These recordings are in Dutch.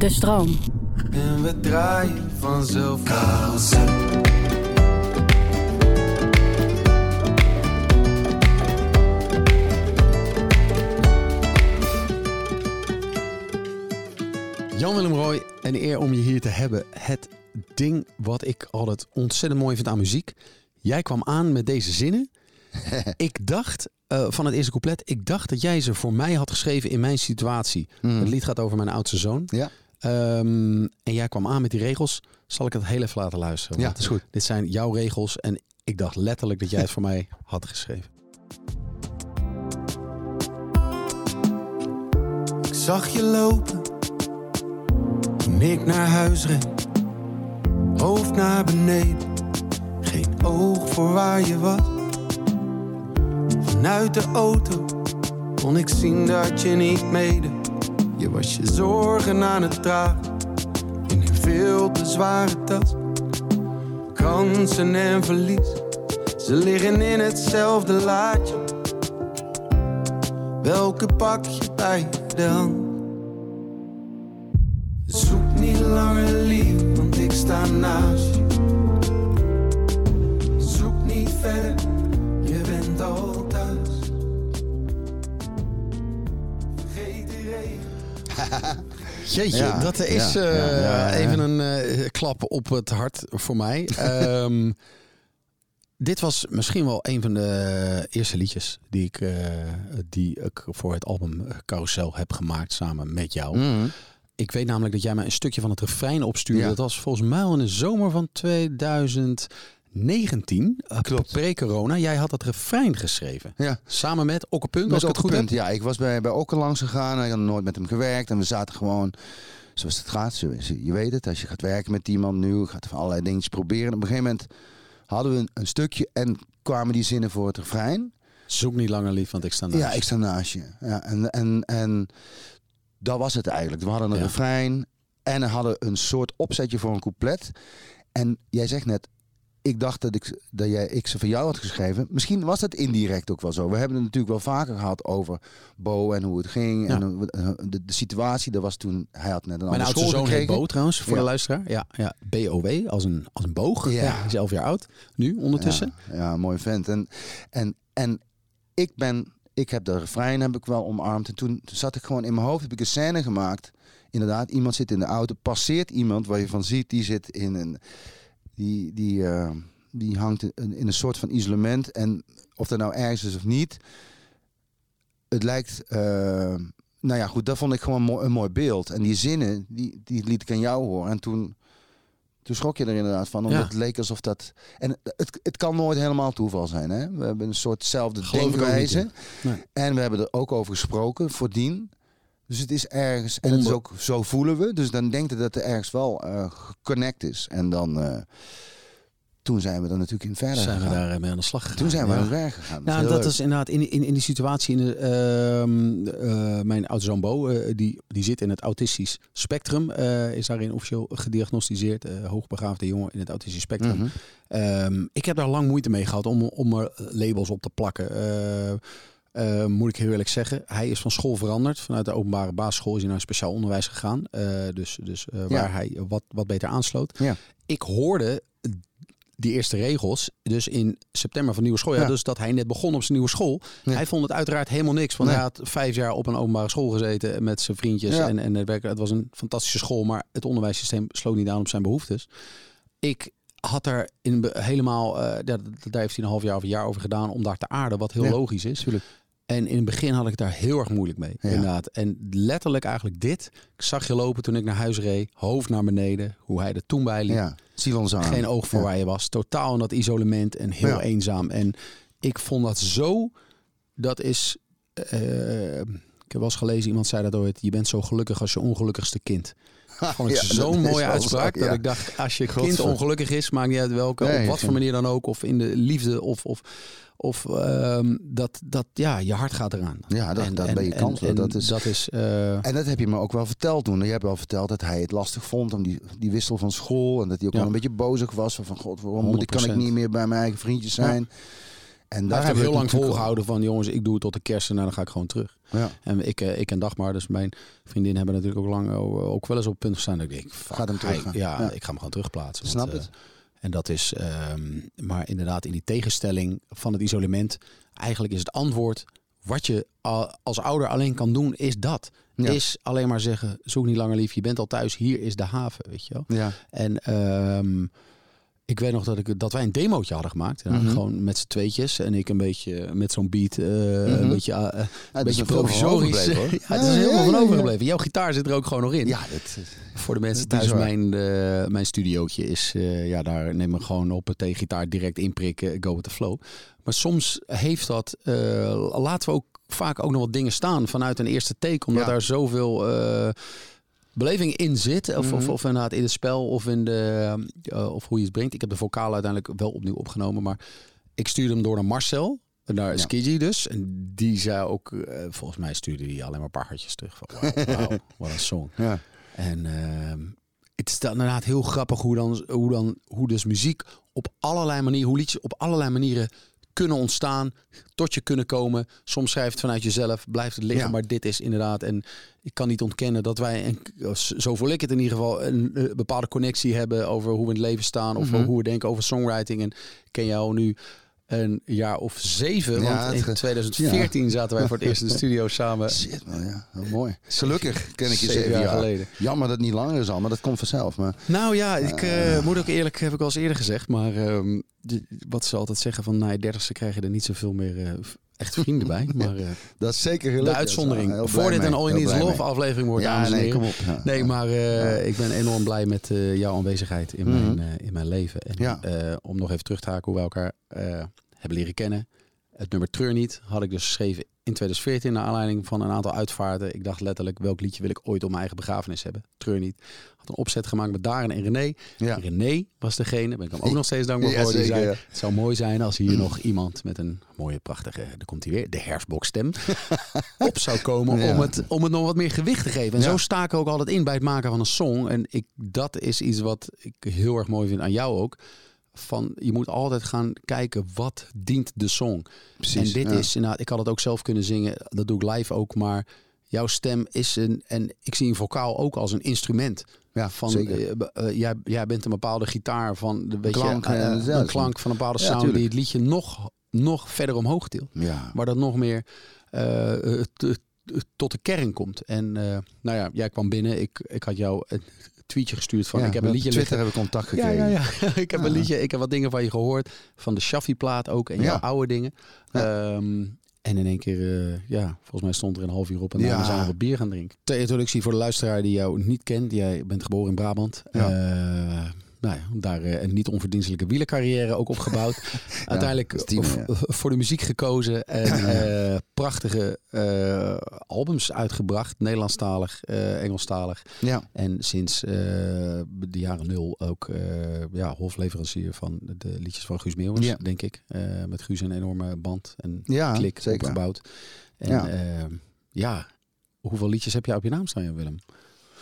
De stroom. En we draaien vanzelf carousel. Jan-Willem Roy, een eer om je hier te hebben. Het ding wat ik altijd ontzettend mooi vind aan muziek. Jij kwam aan met deze zinnen. ik dacht, eh, van het eerste couplet, ik dacht dat jij ze voor mij had geschreven in mijn situatie. Het lied gaat over mijn oudste zoon. Ja. Ehm, en jij kwam aan met die regels. Zal ik het heel even laten luisteren? Ja, dat is goed. Dit zijn jouw regels en ik dacht letterlijk dat jij het voor mij had geschreven. Ik zag je lopen toen ik naar huis ren. Hoofd naar beneden, geen oog voor waar je was. Vanuit de auto kon ik zien dat je niet mede. Je was je zorgen aan het dragen in een veel te zware tas. Kansen en verlies, ze liggen in hetzelfde laadje. Welke pak je bij de hand? Jeetje, ja, dat is eh, even een uh, klap op het hart voor mij. Ehm, dit was misschien wel een van de eerste liedjes die ik, eh, die ik voor het album Carousel heb gemaakt samen met jou. Mhm. Ik weet namelijk dat jij mij een stukje van het refrein opstuurde. Dat was volgens mij in de zomer van 2000. 19, eh, Klopt. pre-corona, jij had dat refrein geschreven. Ja. Samen met Okke Punt. als ik het goed. Ja, ik was bij, bij Okke langs gegaan en ik had nooit met hem gewerkt. En we zaten gewoon, zoals het gaat, je weet het. Als je gaat werken met iemand nu, gaat van allerlei dingen proberen. Op een gegeven moment hadden we een, stukje en kwamen die zinnen voor het refrein. Zoek niet langer lief, want ik sta naast je. Ja, ik sta naast je. Ja, en, en, en dat was het eigenlijk. We hadden een refrein en hadden een soort opzetje voor een couplet. En jij zegt net, ik dacht dat ik, dat jij, ik ze van jou had geschreven. Misschien was dat indirect ook wel zo. We hebben het natuurlijk wel vaker gehad over Bo en hoe het ging. Ja. En eh, de, de situatie, dat was toen, hij had net een Mijn oudste zoon gekregen. Bo trouwens, voor Ja. de luisteraar. Ja, ja, B-O-W, als een, als een boog. Ja. Ja. Hij is elf jaar oud, nu ondertussen. Ja, ja, mooi vent. En, en, en ik ben, ik heb de refrein heb ik wel omarmd. En toen zat ik gewoon in mijn hoofd, heb ik een scène gemaakt. Inderdaad, iemand zit in de auto, passeert iemand waar je van ziet, die zit in een, die, die, eh, die hangt in, in een soort van isolement. En of dat nou ergens is of niet, het lijkt, eh, nou ja, goed, dat vond ik gewoon een mooi beeld. En die zinnen, die, die liet ik aan jou horen. En toen, toen schrok je er inderdaad van, omdat Ja. het leek alsof dat... En het, het kan nooit helemaal toeval zijn, hè? We hebben een soortzelfde denkwijze. Nee. En we hebben er ook over gesproken, voordien. Dus het is ergens, en het is ook, zo voelen we. Dus dan denkt het dat er ergens wel eh geconnect is. En dan, eh, toen zijn we er natuurlijk in verder zijn we gegaan. daar eh, mee aan de slag gegaan. Toen zijn we Ja. aan het werk gegaan. Nou, heel dat leuk. is inderdaad in, in, in die situatie. In de, ehm, eh, mijn oudste zoon Bo, eh, die, die zit in het autistisch spectrum. eh, is daarin officieel gediagnosticeerd. eh, hoogbegaafde jongen in het autistisch spectrum. Mhm. Ehm, ik heb daar lang moeite mee gehad om, om er labels op te plakken. Eh, moet ik heel eerlijk zeggen. Hij is van school veranderd. Vanuit de openbare basisschool is hij naar speciaal onderwijs gegaan. Eh, dus dus eh, waar Ja. hij wat, wat beter aansloot. Ja. Ik hoorde die eerste regels, dus in september van nieuwe schooljaar, Ja. dus dat hij net begon op zijn nieuwe school. Ja. Hij vond het uiteraard helemaal niks, want Nee. hij had vijf jaar op een openbare school gezeten met zijn vriendjes en, en het. Het was een fantastische school, maar het onderwijssysteem sloot niet aan op zijn behoeftes. Ik had er in helemaal, eh, daar, daar heeft hij een half jaar of een jaar over gedaan om daar te aarden, wat heel Ja, logisch is. En in het begin had ik het daar heel erg moeilijk mee. Ja. Inderdaad. En letterlijk eigenlijk dit. Ik zag je lopen toen ik naar huis reed. Hoofd naar beneden. Hoe hij er toen bij liep. Ja. Geen oog voor Ja. waar je was. Totaal in dat isolement en heel Ja. eenzaam. En ik vond dat zo. Dat is. eh, ik heb wel eens gelezen, iemand zei dat ooit. Je bent zo gelukkig als je ongelukkigste kind. Vond ik Ja, dat zo'n mooie wel uitspraak. ja. Dat ik dacht, als je kind Godver. ongelukkig is, maakt niet uit welke, Nee, op wat voor manier dan ook. Of in de liefde. Of, of, of ehm, dat, dat, ja, je hart gaat eraan. Ja, dat- dat ben je kansloos. en Dat is- dat is eh, En dat heb je me ook wel verteld toen. Je hebt wel verteld dat hij het lastig vond om die, die wissel van school. En dat hij ook Ja. wel een beetje bozig was. Van god, waarom moet ik, kan ik 100%. niet meer bij mijn eigen vriendjes zijn? En heeft hebben ook heel lang volgehouden van jongens, ik doe het tot de kerst en dan ga ik gewoon terug. Ja. En ik, eh, ik en Dagmar, dus mijn vriendin, hebben natuurlijk ook lang o- ook wel eens op het punt gestaan dat ik denk, fuck, Gaat hem hij- terug, Ja, ja. ik ga hem gewoon terugplaatsen. Snap want, het. eh, en dat is, ehm, maar inderdaad in die tegenstelling van het isolement, eigenlijk is het antwoord wat je als ouder alleen kan doen, is dat. Ja. Is alleen maar zeggen, zoek niet langer lief, je bent al thuis, hier is de haven, weet je wel. Ja. En ehm, ik weet nog dat, ik, dat wij een demootje hadden gemaakt. Ja, Mhm. Gewoon met z'n tweetjes. En ik een beetje met zo'n beat, eh, Mhm. een beetje, eh, Ja, een beetje provisorisch. ja, het is Ja, ja, van overgebleven. Jouw gitaar zit er ook gewoon nog in. Ja, dat, Voor de mensen thuis, mijn, eh, mijn studiootje is, eh, ja, daar neem ik gewoon op het gitaar direct inprikken, go with the flow. Maar soms heeft dat, eh, laten we ook vaak ook nog wat dingen staan vanuit een eerste take, omdat daar zoveel eh, beleving in zit. Of, of, Mhm. of inderdaad in het spel of, in de, eh, of hoe je het brengt. Ik heb de vocaal uiteindelijk wel opnieuw opgenomen, maar ik stuurde hem door naar Marcel. Naar Ja. Dus. En die zei ook, eh, volgens mij stuurde hij alleen maar een paar hartjes terug. Van, wat een song. ja. En ehm, het is dan inderdaad heel grappig hoe dan, hoe dan hoe dus muziek op allerlei manieren, hoe liedjes op allerlei manieren kunnen ontstaan, tot je kunnen komen. Soms schrijf je het vanuit jezelf, blijft het liggen, Ja. maar dit is inderdaad en ik kan niet ontkennen dat wij, en zo voel ik het in ieder geval, een, eh, bepaalde connectie hebben over hoe we in het leven staan of Mhm. hoe we denken over songwriting. En ik ken jou nu een jaar of zeven, Ja, want in het- 2014 zaten wij voor het eerst in de studio samen. Shit, man, ja. Mooi. Gelukkig ken ik je Zeven jaar jaar. geleden. Jammer dat het niet langer is al, maar dat komt vanzelf. Maar Nou ja, ik eh, moet ook eerlijk, heb ik al eens eerder gezegd, maar ehm, wat ze altijd zeggen van na je dertigste krijg je er niet zoveel meer eh, echt vrienden bij. Maar eh, dat is zeker de gelukt. uitzondering. Voor dit een All Need Is Love mee. aflevering wordt, Ja, dames nee, kom op. Ja. Nee, maar eh, ik ben enorm blij met eh, jouw aanwezigheid in, Mhm. mijn, eh, in mijn leven. En om nog even terug te haken hoe we elkaar hebben leren kennen. Het nummer Treur niet had ik dus geschreven in 2014 naar aanleiding van een aantal uitvaarten. Ik dacht letterlijk, welk liedje wil ik ooit op mijn eigen begrafenis hebben? Treur niet. Had een opzet gemaakt met Darren en René. Ja. René was degene, ben ik hem ook nog steeds dankbaar Ja, voor. Die zei, ja. het zou mooi zijn als hier nog iemand met een mooie, prachtige, daar komt hij weer, de herfstbokstem, op zou komen om, het, om het nog wat meer gewicht te geven. En zo sta ik ook altijd in bij het maken van een song. En ik, dat is iets wat ik heel erg mooi vind aan jou ook. Van, je moet altijd gaan kijken wat dient de song. Precies, en dit ja. is, ik had het ook zelf kunnen zingen, dat doe ik live ook, maar jouw stem is een, en ik zie een vocaal ook als een instrument. Ja, Van, eh, eh, jij, jij bent een bepaalde gitaar van de weet Klank, je, eh, ja, een klank van een bepaalde Ja, sound tuurlijk. die het liedje nog, nog verder omhoog tilt. Ja. Waar dat nog meer tot de kern komt. En nou ja, jij kwam binnen. Ik, ik had jou tweetje gestuurd van Ja, ik heb een op liedje Twitter liggen. hebben we contact Ja, gekregen. ja, ja. ik heb een Ja. liedje. Ik heb wat dingen van je gehoord. Van de Shaffi plaat ook. En jouw Ja. oude dingen. Ja. Ehm, en in één keer, eh, ja, volgens mij stond er een half uur op en daarna Ja. zijn we wat bier gaan drinken. Ter introductie voor de luisteraar die jou niet kent. Jij bent geboren in Brabant. Ja. Eh, nou ja, daar eh, een niet onverdienstelijke wielercarrière ook opgebouwd. Uiteindelijk als team, v- ja. voor de muziek gekozen en eh, prachtige eh, albums uitgebracht. Nederlandstalig, eh, Engelstalig. Ja. En sinds eh, de jaren nul ook eh, ja, hofleverancier van de, liedjes van Guus Meeuwis, Ja. denk ik. Eh, met Guus een enorme band en Ja, klik zeker. opgebouwd. En Ja. ja. ja, hoeveel liedjes heb jij op je naam staan, Willem?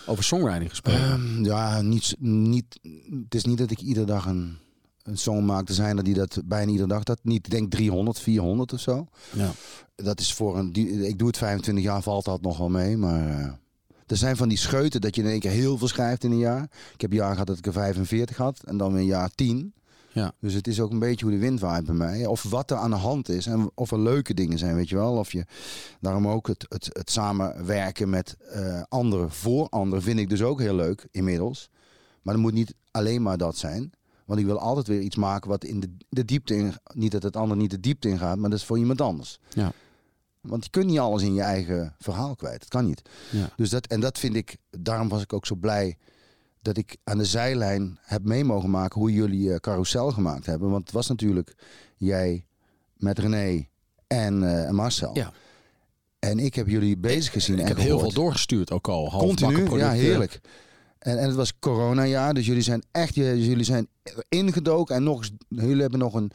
Over songwriting gesproken. Ehm, ja, niet, niet, het is niet dat ik iedere dag een, een song maak. Er zijn er die dat bijna iedere dag dat niet. Ik denk 300, 400 of zo. ja. Dat is voor een. Die, ik doe het 25 jaar, valt dat nog wel mee. Maar eh, er zijn van die scheuten dat je in één keer heel veel schrijft in een jaar. Ik heb een jaar gehad dat ik er 45 had en dan weer een jaar 10. Ja. Dus het is ook een beetje hoe de wind waait bij mij. Of wat er aan de hand is en of er leuke dingen zijn, weet je wel. Of je, daarom ook het, het, het samenwerken met eh, anderen voor anderen vind ik dus ook heel leuk inmiddels. Maar het moet niet alleen maar dat zijn. Want ik wil altijd weer iets maken wat in de, de diepte in... Niet dat het ander niet de diepte in gaat, maar dat is voor iemand anders. Ja. Want je kunt niet alles in je eigen verhaal kwijt. Dat kan niet. Ja. Dus dat, en dat vind ik... Daarom was ik ook zo blij dat ik aan de zijlijn heb mee mogen maken... hoe jullie eh, carousel gemaakt hebben. Want het was natuurlijk jij met René en eh, Marcel. Ja. En ik heb jullie bezig gezien ik en heb heel veel doorgestuurd ook al. Continu, ja, heerlijk. En, en het was coronajaar, dus jullie zijn echt, jullie zijn ingedoken en nog, eens- jullie hebben nog een,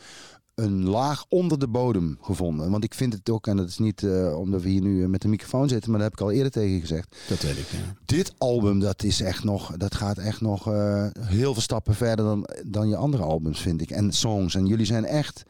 een laag onder de bodem gevonden. Want ik vind het ook, en dat is niet eh, omdat we hier nu eh, met de microfoon zitten, maar dat heb ik al eerder tegen gezegd. Dat weet ik, ja. Dit album, dat is echt nog, dat gaat echt nog eh, heel veel stappen verder dan, dan je andere albums, vind ik. En songs. En jullie zijn echt,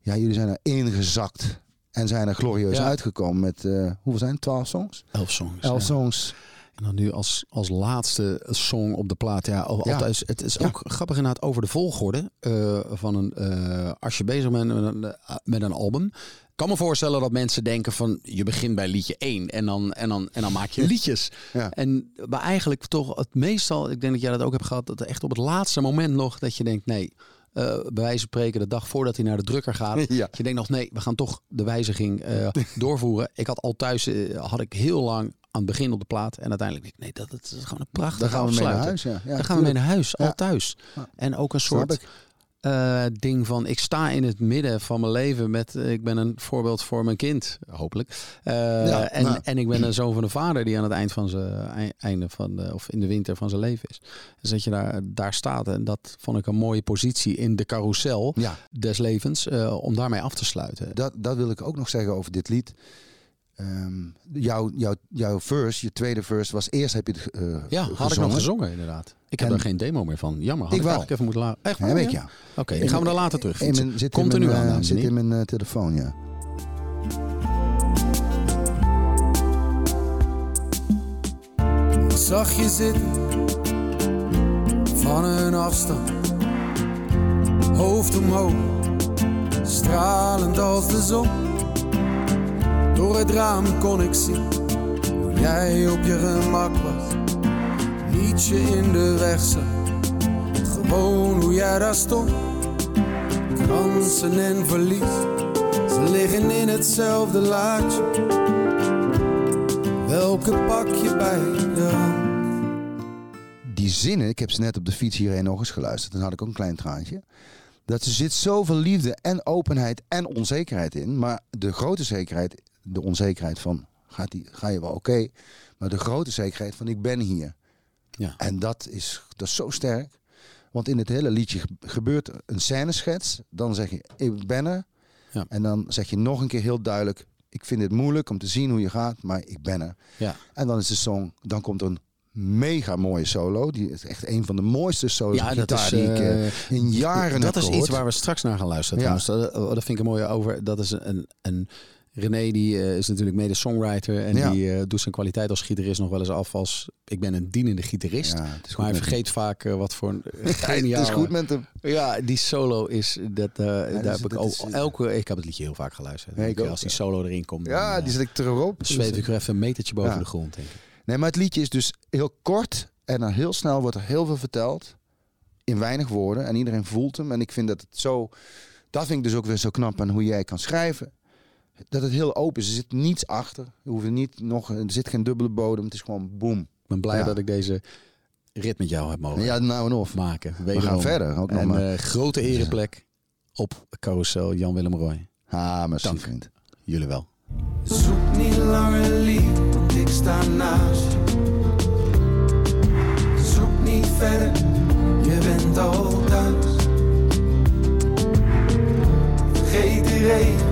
Ja, jullie zijn er ingezakt. En zijn er glorieus Ja. uitgekomen met, hoeveel zijn het? 12 songs? Elf songs. Elf ja. songs. En dan nu als, als laatste song op de plaat. Ja, al- Ja. altijd, het is Ja. ook grappig inderdaad over de volgorde eh, van een... eh, als je bezig bent met een, eh, met een album. Ik kan me voorstellen dat mensen denken van... je begint bij liedje 1 en dan, en dan, en dan maak je liedjes. Ja. En maar eigenlijk toch het meestal... Ik denk dat jij dat ook hebt gehad. Dat echt op het laatste moment nog dat je denkt... nee, eh, bij wijze van spreken de dag voordat hij naar de drukker gaat. Ja. Je denkt nog nee, we gaan toch de wijziging doorvoeren. Ik had al thuis, had ik heel lang aan het begin op de plaat. En uiteindelijk denk ik, nee, dat, dat is gewoon een prachtig Daar gaan we mee naar huis. Ja. Ja, Daar gaan we mee naar huis, Ja. al thuis. En ook een soort eh, ding van, ik sta in het midden van mijn leven met, eh, ik ben een voorbeeld voor mijn kind, hopelijk. Eh, Ja, en, nou. en ik ben een zoon van een vader die aan het eind van zijn ei- einde van de, of in de winter van zijn leven is. Dus dat je daar, daar staat en dat vond ik een mooie positie in de carousel Ja, des levens om daarmee af te sluiten. dat, dat wil ik ook nog zeggen over dit lied. Ehm, jouw, jouw, jouw verse, je tweede verse, was eerst heb je het eh, Ja, had ik nog gezongen inderdaad. Ik heb En- er geen demo meer van. Jammer, had Ik ik, wel. eigenlijk even moeten laten. Echt? Ik, ja? ja. Oké, In die gaan we dan later terug mijn, zit Komt in er nu mijn, aan, eh, Zit in mijn eh, telefoon, ja. Ik zag je zitten van een afstand, hoofd omhoog, stralend als de zon. Door het raam kon ik zien hoe jij op je gemak was, niet je in de weg zag, gewoon hoe jij daar stond. Kansen en verlies, ze liggen in hetzelfde laadje. Welke pak je bij de hand? Die zinnen, ik heb ze net op de fiets hierheen nog eens geluisterd. Dan had ik ook een klein traantje. Dat er zit zoveel liefde en openheid en onzekerheid in. Maar de grote zekerheid, de onzekerheid van gaat die, ga je wel oké. maar de grote zekerheid van ik ben hier. Ja. En dat is, dat is zo sterk. Want in het hele liedje ge- gebeurt een scèneschets. Dan zeg je, ik ben er. Ja. En dan zeg je nog een keer heel duidelijk, ik vind het moeilijk om te zien hoe je gaat, maar ik ben er. Ja. En dan is de song, dan komt een mega mooie solo. Die is echt een van de mooiste solos Ja, dat is, die ik eh, eh, in jaren Dat heb is gehoord. iets waar we straks naar gaan luisteren. Ja. Dat, dat vind ik een mooie over. Dat is een, een René die eh, is natuurlijk mede songwriter en Ja. die eh, doet zijn kwaliteit als gitarist nog wel eens af als ik ben een dienende gitarist. Ja, maar hij vergeet vaak eh, wat voor een geniaal. Het is goed met hem. Ja, die solo is dat. daar dus heb ik ook is- elke. Ik heb het liedje heel vaak geluisterd. Ik Als die solo erin komt, Ja, dan, die zit ik erop. zweef ik er even een metertje boven de grond, denk ik. Nee, maar het liedje is dus heel kort en dan heel snel wordt er heel veel verteld. In weinig woorden. En iedereen voelt hem. En ik vind dat het zo... Dat vind ik dus ook weer zo knap aan hoe jij kan schrijven. Dat het heel open is. Er zit niets achter. Er, hoeft niet nog, er zit geen dubbele bodem. Het is gewoon boom. Ik ben blij Ja. dat ik deze rit met jou heb mogen Ja, nou en of. maken. We gaan verder. Ook nog En maar. eh, grote ereplek op carousel Jan-Willem Roy. ah, merci dank. vriend. Jullie wel. Zoek niet langer lief, want ik sta naast je. Zoek niet verder, je bent al thuis. Vergeet de regen,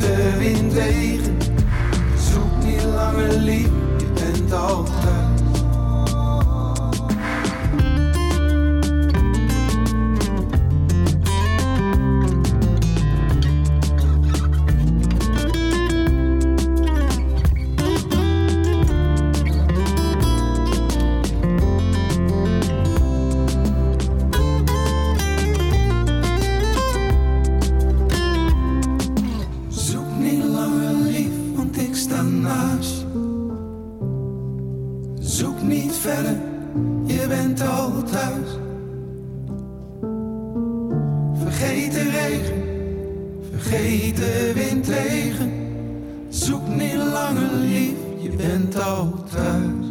de windwegen. Zoek niet langer lief, je bent Zoek niet verder, je bent al thuis. Vergeet de regen, vergeet de windwegen. Zoek niet langer lief, je bent al thuis.